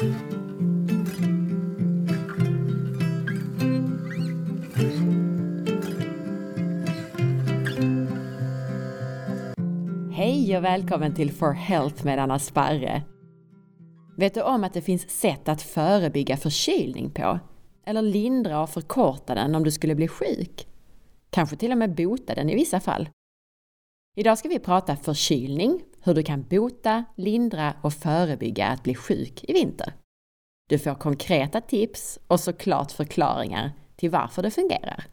Hej och välkommen till For Health med Anna Sparre. Vet du om att det finns sätt att förebygga förkylning på? Eller lindra och förkorta den om du skulle bli sjuk? Kanske till och med bota den i vissa fall. Idag ska vi prata förkylning, hur du kan bota, lindra och förebygga att bli sjuk i vinter. Du får konkreta tips och såklart förklaringar till varför det fungerar.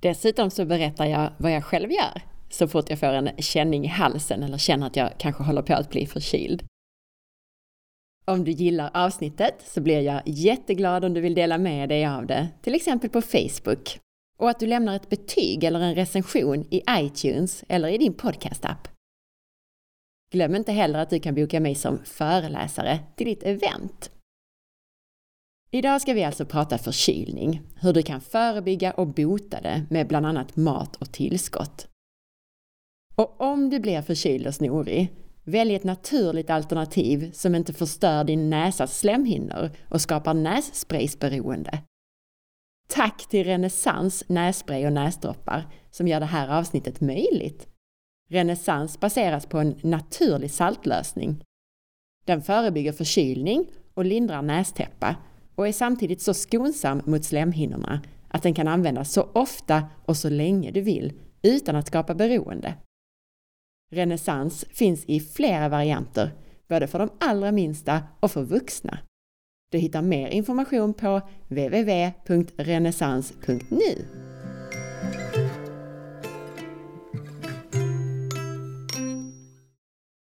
Dessutom så berättar jag vad jag själv gör så fort jag får en känning i halsen eller känner att jag kanske håller på att bli förkyld. Om du gillar avsnittet så blir jag jätteglad om du vill dela med dig av det, till exempel på Facebook. Och att du lämnar ett betyg eller en recension i iTunes eller i din podcastapp. Glöm inte heller att du kan boka mig som föreläsare till ditt event. Idag ska vi alltså prata förkylning, hur du kan förebygga och bota det med bland annat mat och tillskott. Och om du blir förkyld och snorig, välj ett naturligt alternativ som inte förstör din näsas slemhinnor och skapar nässpraysberoende. Tack till Renässans nässpray och näsdroppar som gör det här avsnittet möjligt. Renässans baseras på en naturlig saltlösning. Den förebygger förkylning och lindrar nästäppa och är samtidigt så skonsam mot slemhinnorna att den kan användas så ofta och så länge du vill utan att skapa beroende. Renässans finns i flera varianter, både för de allra minsta och för vuxna. Du hittar mer information på www.renässans.nu.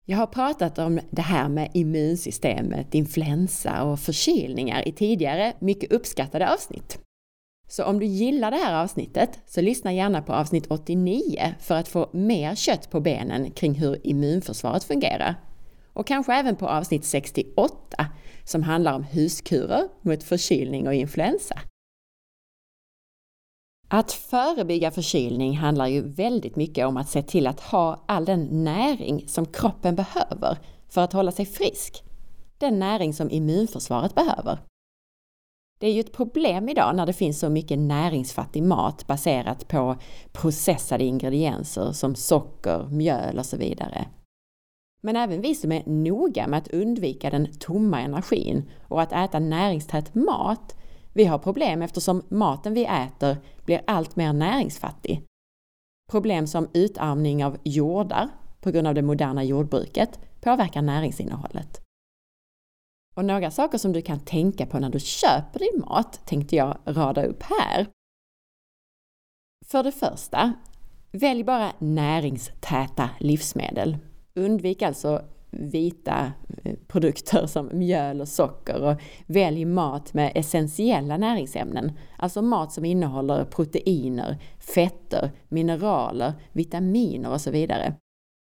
Jag har pratat om det här med immunsystemet, influensa och förkylningar i tidigare mycket uppskattade avsnitt. Så om du gillar det här avsnittet så lyssna gärna på avsnitt 89 för att få mer kött på benen kring hur immunförsvaret fungerar. Och kanske även på avsnitt 68 som handlar om huskurer mot förkylning och influensa. Att förebygga förkylning handlar ju väldigt mycket om att se till att ha all den näring som kroppen behöver för att hålla sig frisk. Den näring som immunförsvaret behöver. Det är ju ett problem idag när det finns så mycket näringsfattig mat baserat på processade ingredienser som socker, mjöl och så vidare. Men även vi som är noga med att undvika den tomma energin och att äta näringstät mat, vi har problem eftersom maten vi äter blir allt mer näringsfattig. Problem som utarmning av jordar på grund av det moderna jordbruket påverkar näringsinnehållet. Och några saker som du kan tänka på när du köper din mat tänkte jag rada upp här. För det första, välj bara näringstäta livsmedel. Undvik alltså vita produkter som mjöl och socker och välj mat med essentiella näringsämnen, alltså mat som innehåller proteiner, fetter, mineraler, vitaminer och så vidare.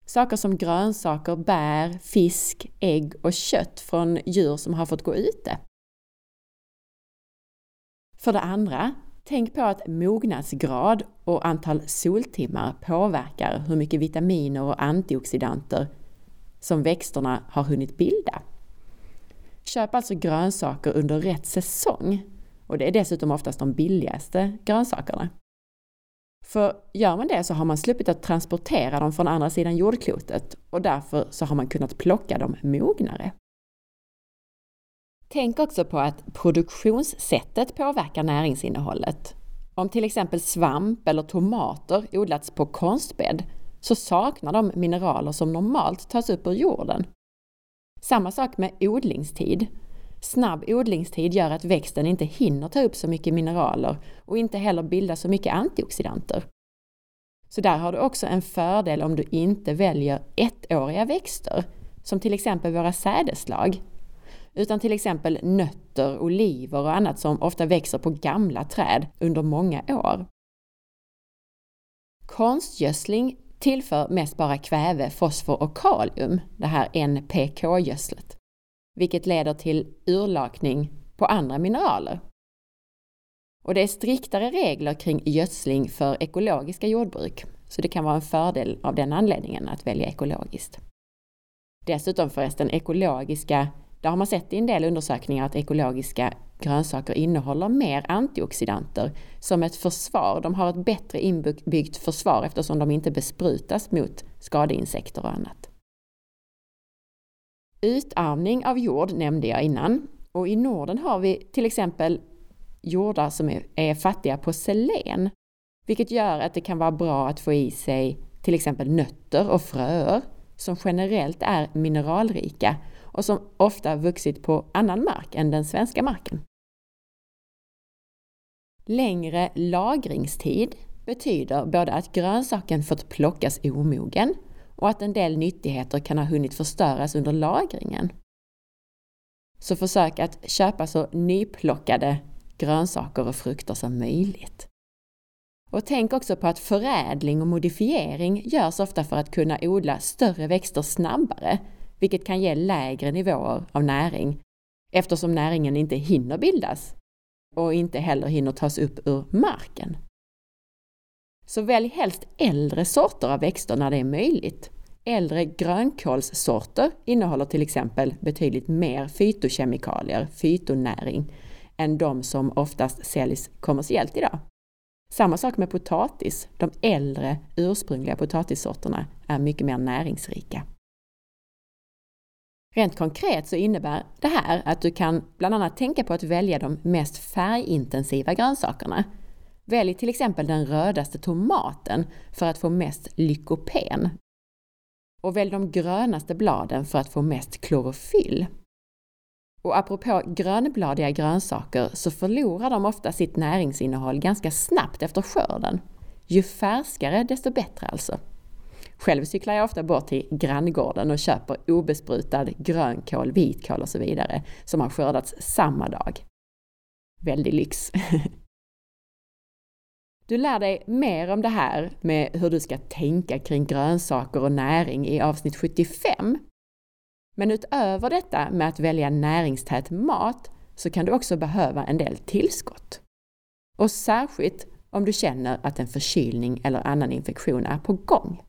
Saker som grönsaker, bär, fisk, ägg och kött från djur som har fått gå ute. För det andra, tänk på att mognadsgrad och antal soltimmar påverkar hur mycket vitaminer och antioxidanter som växterna har hunnit bilda. Köp alltså grönsaker under rätt säsong och det är dessutom oftast de billigaste grönsakerna. För gör man det så har man sluppit att transportera dem från andra sidan jordklotet och därför så har man kunnat plocka dem mognare. Tänk också på att produktionssättet påverkar näringsinnehållet. Om till exempel svamp eller tomater odlats på konstbädd så saknar de mineraler som normalt tas upp ur jorden. Samma sak med odlingstid. Snabb odlingstid gör att växten inte hinner ta upp så mycket mineraler och inte heller bilda så mycket antioxidanter. Så där har du också en fördel om du inte väljer ettåriga växter, som till exempel våra sädeslag, utan till exempel nötter, oliver och annat som ofta växer på gamla träd under många år. Konstgödsling tillför mest bara kväve, fosfor och kalium, det här NPK-gödslet vilket leder till urlakning på andra mineraler. Och det är striktare regler kring gödsling för ekologiska jordbruk, så det kan vara en fördel av den anledningen att välja ekologiskt. Dessutom förresten, ekologiska Där har man sett i en del undersökningar att ekologiska grönsaker innehåller mer antioxidanter som ett försvar. De har ett bättre inbyggt försvar eftersom de inte besprutas mot skadeinsekter och annat. Utarmning av jord nämnde jag innan och i Norden har vi till exempel jordar som är, fattiga på selen, vilket gör att det kan vara bra att få i sig till exempel nötter och fröer som generellt är mineralrika och som ofta vuxit på annan mark än den svenska marken. Längre lagringstid betyder både att grönsaken fått plockas omogen och att en del nyttigheter kan ha hunnit förstöras under lagringen. Så försök att köpa så nyplockade grönsaker och frukter som möjligt. Och tänk också på att förädling och modifiering görs ofta för att kunna odla större växter snabbare, vilket kan ge lägre nivåer av näring eftersom näringen inte hinner bildas och inte heller hinner tas upp ur marken. Så välj helst äldre sorter av växter när det är möjligt. Äldre grönkålssorter innehåller till exempel betydligt mer fytokemikalier, fytonäring, än de som oftast säljs kommersiellt idag. Samma sak med potatis. De äldre ursprungliga potatissorterna är mycket mer näringsrika. Rent konkret så innebär det här att du kan bland annat tänka på att välja de mest färgintensiva grönsakerna. Välj till exempel den rödaste tomaten för att få mest lykopen. Och välj de grönaste bladen för att få mest klorofyll. Och apropå grönbladiga grönsaker så förlorar de ofta sitt näringsinnehåll ganska snabbt efter skörden. Ju färskare desto bättre alltså. Själv cyklar jag ofta bort till granngården och köper obesprutad grönkål, vitkål och så vidare som har skördats samma dag. Väldig lyx! Du lär dig mer om det här med hur du ska tänka kring grönsaker och näring i avsnitt 75. Men utöver detta med att välja näringstät mat så kan du också behöva en del tillskott. Och särskilt om du känner att en förkylning eller annan infektion är på gång.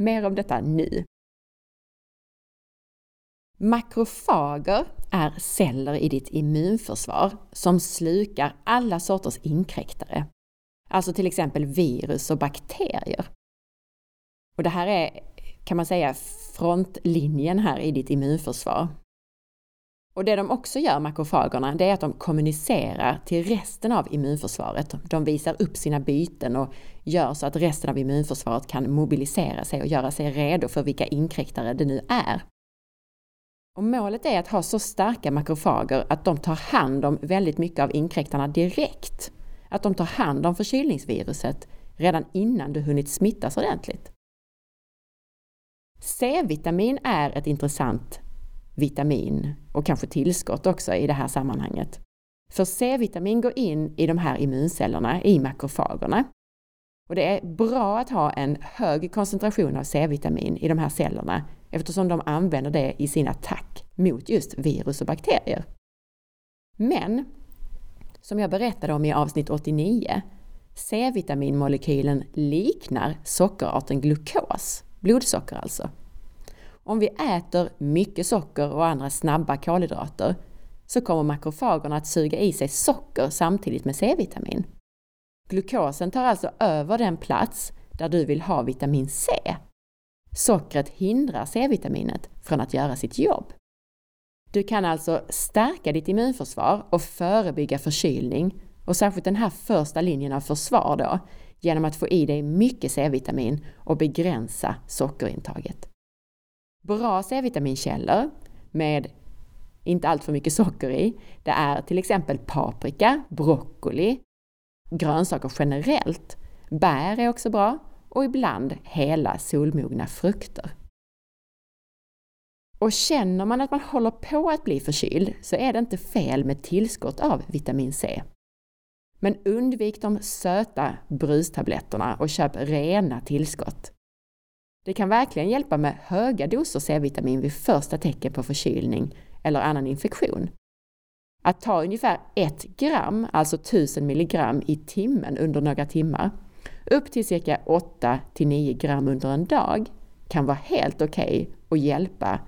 Mer om detta nu. Makrofager är celler i ditt immunförsvar som slukar alla sorters inkräktare. Alltså till exempel virus och bakterier. Och det här är, kan man säga, frontlinjen här i ditt immunförsvar. Och det de också gör, makrofagerna, det är att de kommunicerar till resten av immunförsvaret. De visar upp sina byten och gör så att resten av immunförsvaret kan mobilisera sig och göra sig redo för vilka inkräktare det nu är. Och målet är att ha så starka makrofager att de tar hand om väldigt mycket av inkräktarna direkt. Att de tar hand om förkylningsviruset redan innan du hunnit smittas ordentligt. C-vitamin är ett intressant vitamin och kanske tillskott också i det här sammanhanget. För C-vitamin går in i de här immuncellerna, i makrofagerna. Och det är bra att ha en hög koncentration av C-vitamin i de här cellerna eftersom de använder det i sin attack mot just virus och bakterier. Men, som jag berättade om i avsnitt 89, C-vitaminmolekylen liknar sockerarten glukos, blodsocker alltså. Om vi äter mycket socker och andra snabba kolhydrater så kommer makrofagerna att suga i sig socker samtidigt med C-vitamin. Glukosen tar alltså över den plats där du vill ha vitamin C. Sockret hindrar C-vitaminet från att göra sitt jobb. Du kan alltså stärka ditt immunförsvar och förebygga förkylning och särskilt den här första linjen av försvar då, genom att få i dig mycket C-vitamin och begränsa sockerintaget. Bra C-vitaminkällor med inte allt för mycket socker i, det är till exempel paprika, broccoli, grönsaker generellt. Bär är också bra och ibland hela solmogna frukter. Och känner man att man håller på att bli förkyld så är det inte fel med tillskott av vitamin C. Men undvik de söta brustabletterna och köp rena tillskott. Det kan verkligen hjälpa med höga doser C-vitamin vid första tecken på förkylning eller annan infektion. Att ta ungefär 1 gram, alltså 1000 milligram i timmen under några timmar, upp till cirka 8 till 9 gram under en dag, kan vara helt okej okay och hjälpa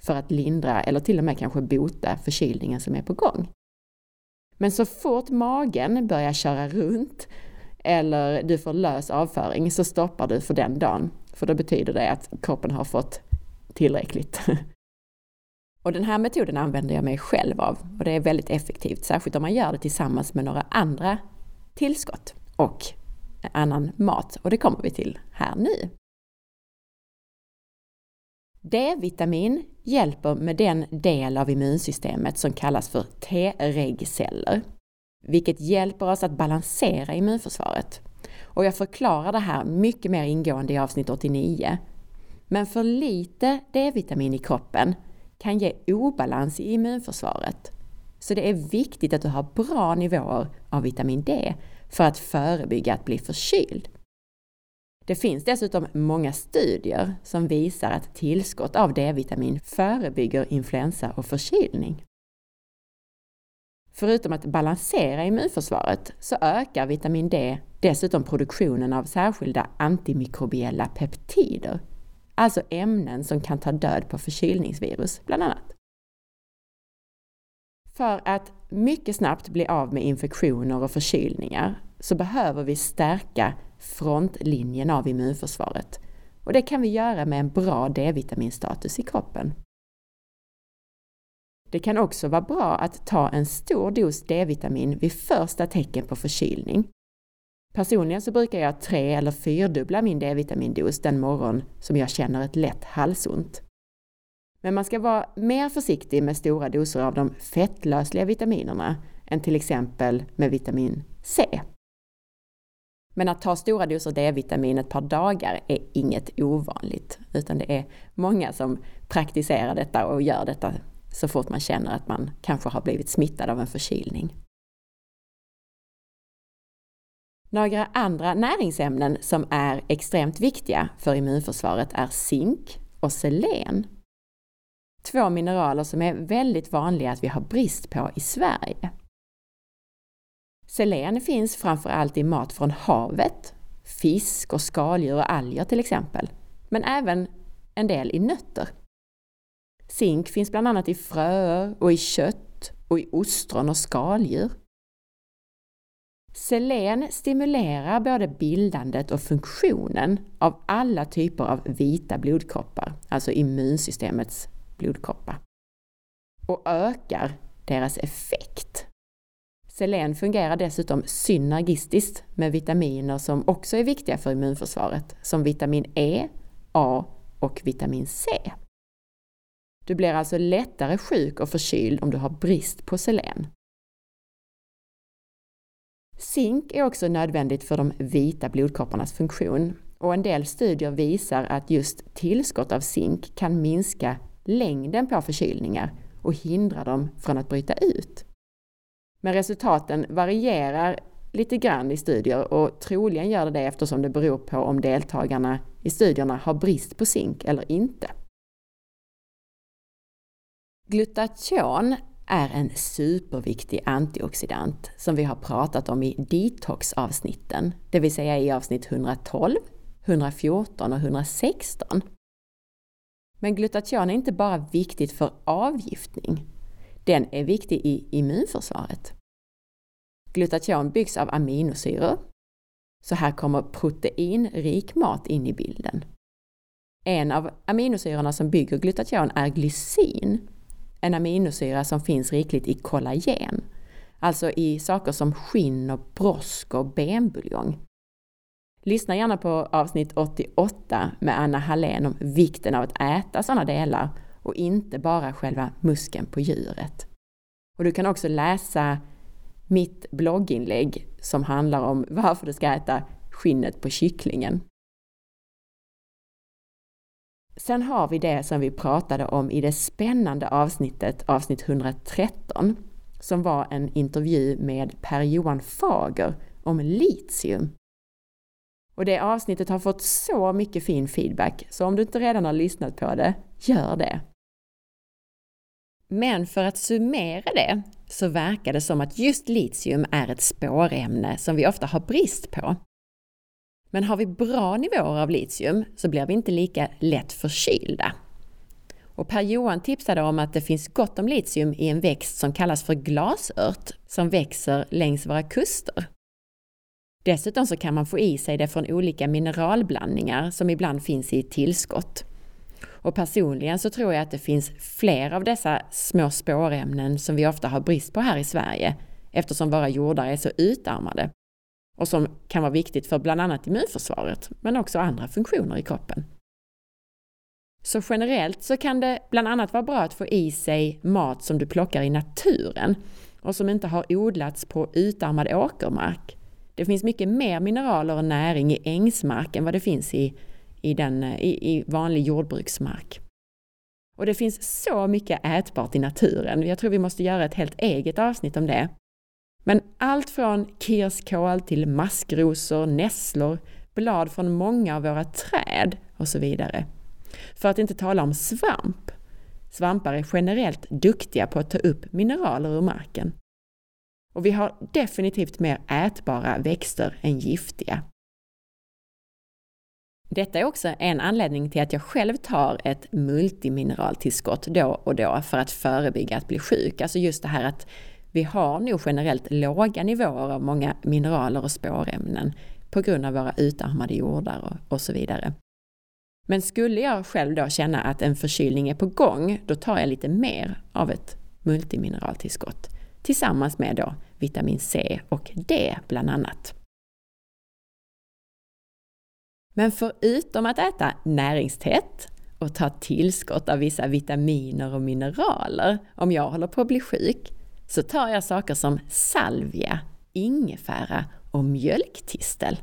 för att lindra eller till och med kanske bota förkylningen som är på gång. Men så fort magen börjar köra runt eller du får lös avföring så stoppar du för den dagen. För då betyder det att kroppen har fått tillräckligt. Och den här metoden använder jag mig själv av och det är väldigt effektivt, särskilt om man gör det tillsammans med några andra tillskott och annan mat. Och det kommer vi till här nu. D-vitamin hjälper med den del av immunsystemet som kallas för T-regceller, vilket hjälper oss att balansera immunförsvaret. Och jag förklarar det här mycket mer ingående i avsnitt 89. Men för lite D-vitamin i kroppen kan ge obalans i immunförsvaret. Så det är viktigt att du har bra nivåer av vitamin D för att förebygga att bli förkyld. Det finns dessutom många studier som visar att tillskott av D-vitamin förebygger influensa och förkylning. Förutom att balansera immunförsvaret så ökar vitamin D dessutom produktionen av särskilda antimikrobiella peptider, alltså ämnen som kan ta död på förkylningsvirus bland annat. För att mycket snabbt bli av med infektioner och förkylningar så behöver vi stärka frontlinjen av immunförsvaret. Och det kan vi göra med en bra D-vitaminstatus i kroppen. Det kan också vara bra att ta en stor dos D-vitamin vid första tecken på förkylning. Personligen så brukar jag tre eller fyrdubbla min D-vitamindos den morgon som jag känner ett lätt halsont. Men man ska vara mer försiktig med stora doser av de fettlösliga vitaminerna än till exempel med vitamin C. Men att ta stora doser D-vitamin ett par dagar är inget ovanligt, utan det är många som praktiserar detta och gör detta så fort man känner att man kanske har blivit smittad av en förkylning. Några andra näringsämnen som är extremt viktiga för immunförsvaret är zink och selen. Två mineraler som är väldigt vanliga att vi har brist på i Sverige. Selen finns framför allt i mat från havet, fisk och skaldjur och alger till exempel, men även en del i nötter. Zink finns bland annat i fröer och i kött och i ostron och skaldjur. Selen stimulerar både bildandet och funktionen av alla typer av vita blodkroppar, alltså immunsystemets blodkroppar, och ökar deras effekt. Selen fungerar dessutom synergistiskt med vitaminer som också är viktiga för immunförsvaret, som vitamin E, A och vitamin C. Du blir alltså lättare sjuk och förkyld om du har brist på selen. Zink är också nödvändigt för de vita blodkropparnas funktion och en del studier visar att just tillskott av zink kan minska längden på förkylningar och hindra dem från att bryta ut. Men resultaten varierar lite grann i studier och troligen gör det det eftersom det beror på om deltagarna i studierna har brist på zink eller inte. Glutation är en superviktig antioxidant som vi har pratat om i detox-avsnitten, det vill säga i avsnitt 112, 114 och 116. Men glutation är inte bara viktigt för avgiftning, den är viktig i immunförsvaret. Glutation byggs av aminosyror, så här kommer proteinrik mat in i bilden. En av aminosyrorna som bygger glutation är glycin en aminosyra som finns rikligt i kollagen, alltså i saker som skinn och brosk och benbuljong. Lyssna gärna på avsnitt 88 med Anna Hallén om vikten av att äta sådana delar och inte bara själva muskeln på djuret. Och du kan också läsa mitt blogginlägg som handlar om varför du ska äta skinnet på kycklingen. Sen har vi det som vi pratade om i det spännande avsnittet, avsnitt 113, som var en intervju med Per-Johan Fager om litium. Och det avsnittet har fått så mycket fin feedback, så om du inte redan har lyssnat på det, gör det. Men för att summera det så verkar det som att just litium är ett spårämne som vi ofta har brist på. Men har vi bra nivåer av litium så blir vi inte lika lätt förkylda. Och Per-Johan tipsade om att det finns gott om litium i en växt som kallas för glasört, som växer längs våra kuster. Dessutom så kan man få i sig det från olika mineralblandningar som ibland finns i tillskott. Och personligen så tror jag att det finns fler av dessa små spårämnen som vi ofta har brist på här i Sverige eftersom våra jordar är så utarmade och som kan vara viktigt för bland annat immunförsvaret men också andra funktioner i kroppen. Så generellt så kan det bland annat vara bra att få i sig mat som du plockar i naturen och som inte har odlats på utarmad åkermark. Det finns mycket mer mineraler och näring i ängsmark än vad det finns i, i, den, i, i vanlig jordbruksmark. Och det finns så mycket ätbart i naturen. Jag tror vi måste göra ett helt eget avsnitt om det. Men allt från kirskål till maskrosor, nässlor, blad från många av våra träd och så vidare. För att inte tala om svamp. Svampar är generellt duktiga på att ta upp mineraler ur marken. Och vi har definitivt mer ätbara växter än giftiga. Detta är också en anledning till att jag själv tar ett multimineraltillskott då och då för att förebygga att bli sjuk. Alltså just det här att vi har nog generellt låga nivåer av många mineraler och spårämnen på grund av våra utarmade jordar och, och så vidare. Men skulle jag själv då känna att en förkylning är på gång, då tar jag lite mer av ett multimineraltillskott tillsammans med då vitamin C och D bland annat. Men förutom att äta näringstätt och ta tillskott av vissa vitaminer och mineraler om jag håller på att bli sjuk, så tar jag saker som salvia, ingefära och mjölktistel.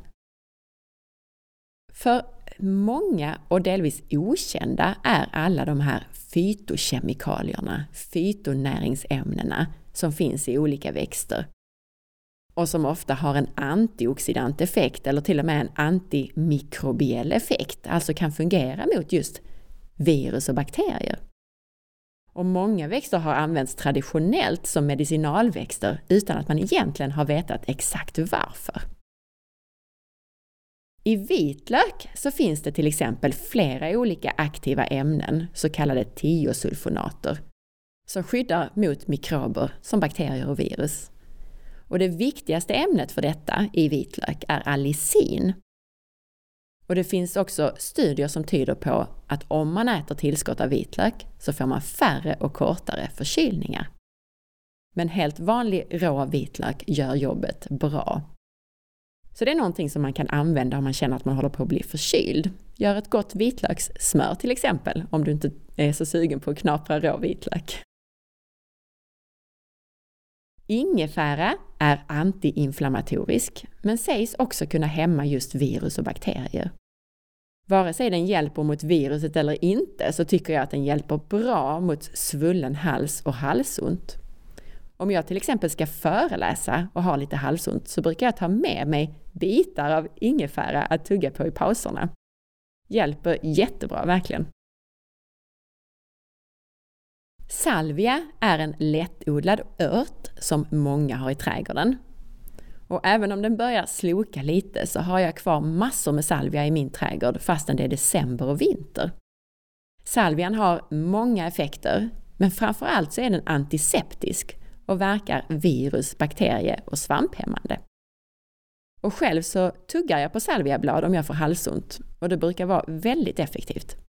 För många och delvis okända är alla de här fytokemikalierna, fytonäringsämnena som finns i olika växter och som ofta har en antioxidant effekt eller till och med en antimikrobiell effekt, alltså kan fungera mot just virus och bakterier. Och många växter har använts traditionellt som medicinalväxter utan att man egentligen har vetat exakt varför. I vitlök så finns det till exempel flera olika aktiva ämnen, så kallade tiosulfonater, som skyddar mot mikrober som bakterier och virus. Och det viktigaste ämnet för detta i vitlök är allicin. Och det finns också studier som tyder på att om man äter tillskott av vitlök så får man färre och kortare förkylningar. Men helt vanlig rå vitlök gör jobbet bra. Så det är någonting som man kan använda om man känner att man håller på att bli förkyld. Gör ett gott vitlökssmör till exempel, om du inte är så sugen på att knapra rå vitlök. Ingefära är antiinflammatorisk, men sägs också kunna hämma just virus och bakterier. Vare sig den hjälper mot viruset eller inte så tycker jag att den hjälper bra mot svullen hals och halsont. Om jag till exempel ska föreläsa och har lite halsont så brukar jag ta med mig bitar av ingefära att tugga på i pauserna. Hjälper jättebra, verkligen. Salvia är en lättodlad ört som många har i trädgården. Och även om den börjar sloka lite så har jag kvar massor med salvia i min trädgård fastän det är december och vinter. Salvian har många effekter, men framförallt så är den antiseptisk och verkar virus-, bakterie och svamphämmande. Och själv så tuggar jag på salviablad om jag får halsont och det brukar vara väldigt effektivt.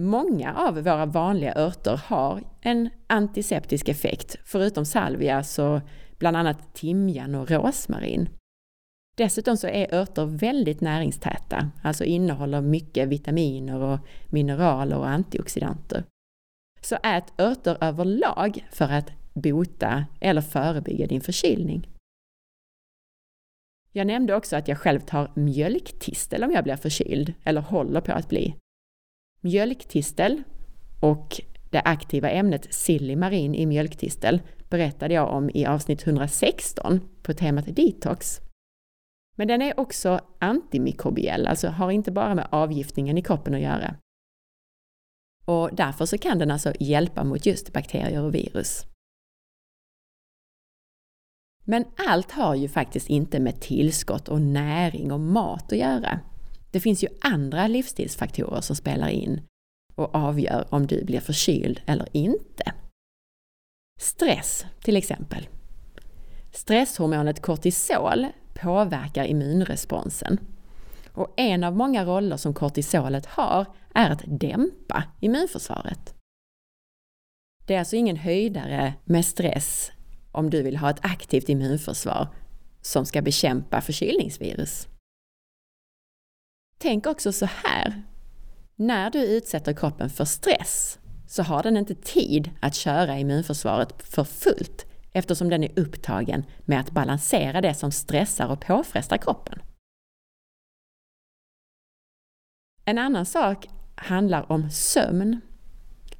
Många av våra vanliga örter har en antiseptisk effekt, förutom salvia så bland annat timjan och rosmarin. Dessutom så är örter väldigt näringstäta, alltså innehåller mycket vitaminer och mineraler och antioxidanter. Så ät örter överlag för att bota eller förebygga din förkylning. Jag nämnde också att jag själv tar mjölktistel om jag blir förkyld eller håller på att bli. Mjölktistel och det aktiva ämnet silimarin i mjölktistel berättade jag om i avsnitt 116 på temat detox. Men den är också antimikrobiell, alltså har inte bara med avgiftningen i kroppen att göra. Och därför så kan den alltså hjälpa mot just bakterier och virus. Men allt har ju faktiskt inte med tillskott och näring och mat att göra. Det finns ju andra livsstilsfaktorer som spelar in. och avgör om du blir förkyld eller inte. Stress till exempel. Stresshormonet kortisol påverkar immunresponsen. Och en av många roller som kortisolet har är att dämpa immunförsvaret. Det är alltså ingen höjdare med stress om du vill ha ett aktivt immunförsvar som ska bekämpa förkylningsvirus. Tänk också så här. När du utsätter kroppen för stress så har den inte tid att köra immunförsvaret för fullt eftersom den är upptagen med att balansera det som stressar och påfrestar kroppen. En annan sak handlar om sömn.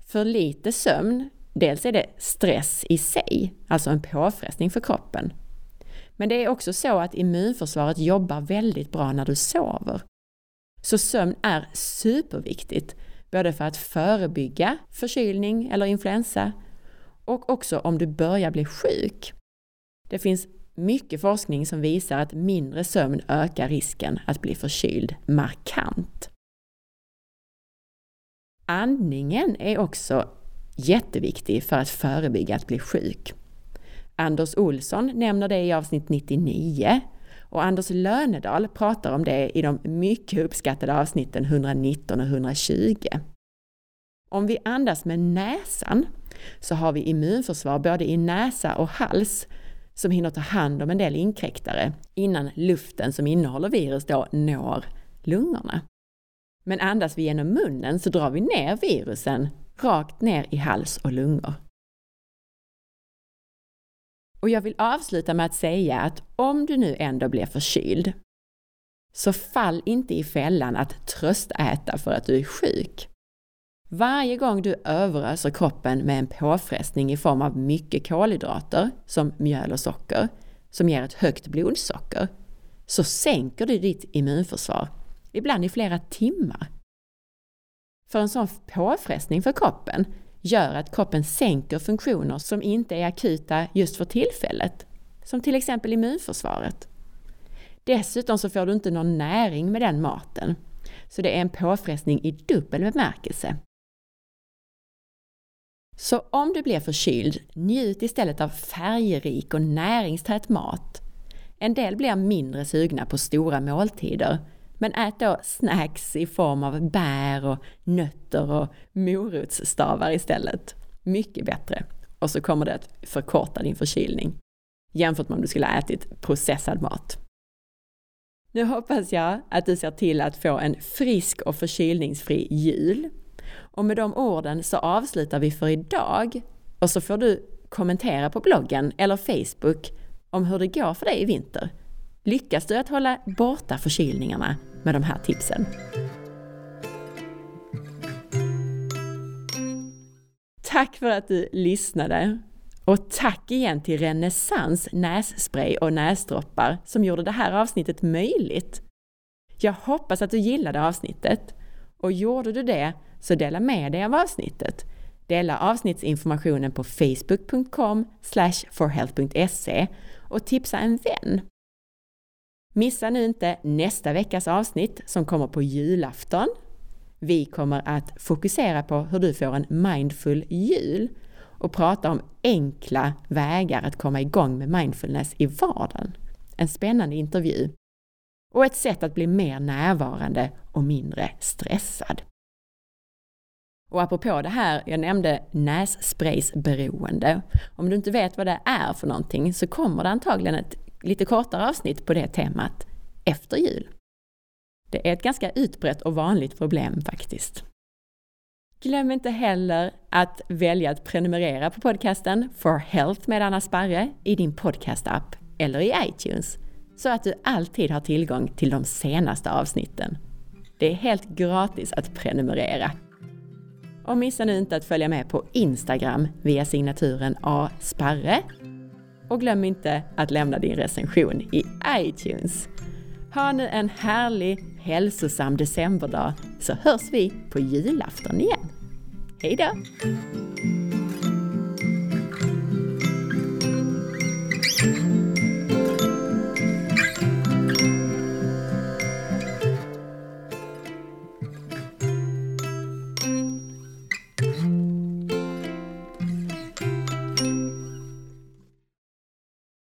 För lite sömn, dels är det stress i sig, alltså en påfrestning för kroppen. Men det är också så att immunförsvaret jobbar väldigt bra när du sover. Så sömn är superviktigt, både för att förebygga förkylning eller influensa och också om du börjar bli sjuk. Det finns mycket forskning som visar att mindre sömn ökar risken att bli förkyld markant. Andningen är också jätteviktig för att förebygga att bli sjuk. Anders Olsson nämner det i avsnitt 99 och Anders Lönedal pratar om det i de mycket uppskattade avsnitten 119 och 120. Om vi andas med näsan så har vi immunförsvar både i näsa och hals som hinner ta hand om en del inkräktare innan luften som innehåller virus då når lungorna. Men andas vi genom munnen så drar vi ner virusen rakt ner i hals och lungor. Och jag vill avsluta med att säga att om du nu ändå blir förkyld, så fall inte i fällan att tröstäta för att du är sjuk. Varje gång du överöser kroppen med en påfrestning i form av mycket kolhydrater, som mjöl och socker, som ger ett högt blodsocker, så sänker du ditt immunförsvar, ibland i flera timmar. För en sån påfrestning för kroppen gör att kroppen sänker funktioner som inte är akuta just för tillfället, som till exempel immunförsvaret. Dessutom så får du inte någon näring med den maten, så det är en påfrestning i dubbel bemärkelse. Så om du blir förkyld, njut istället av färgrik och näringstät mat. En del blir mindre sugna på stora måltider, men ät då snacks i form av bär och nötter och morotsstavar istället. Mycket bättre. Och så kommer det att förkorta din förkylning jämfört med om du skulle ha ätit processad mat. Nu hoppas jag att du ser till att få en frisk och förkylningsfri jul och med de orden så avslutar vi för idag och så får du kommentera på bloggen eller Facebook om hur det går för dig i vinter. Lyckas du att hålla borta förkylningarna med de här tipsen? Tack för att du lyssnade! Och tack igen till Renässans nässpray och näsdroppar som gjorde det här avsnittet möjligt. Jag hoppas att du gillade avsnittet. Och gjorde du det så dela med dig av avsnittet. Dela avsnittsinformationen på facebook.com forhealth.se och tipsa en vän. Missa nu inte nästa veckas avsnitt som kommer på julafton. Vi kommer att fokusera på hur du får en mindful jul och prata om enkla vägar att komma igång med mindfulness i vardagen. En spännande intervju. Och ett sätt att bli mer närvarande och mindre stressad. Och apropå det här, jag nämnde nässpraysberoende. Om du inte vet vad det är för någonting så kommer det antagligen ett lite kortare avsnitt på det temat efter jul. Det är ett ganska utbrett och vanligt problem faktiskt. Glöm inte heller att välja att prenumerera på podcasten For Health med Anna Sparre i din podcastapp eller i iTunes så att du alltid har tillgång till de senaste avsnitten. Det är helt gratis att prenumerera. Och missa nu inte att följa med på Instagram via signaturen asparre. Och glöm inte att lämna din recension i iTunes. Ha nu en härlig, hälsosam decemberdag så hörs vi på julafton igen. Hej då!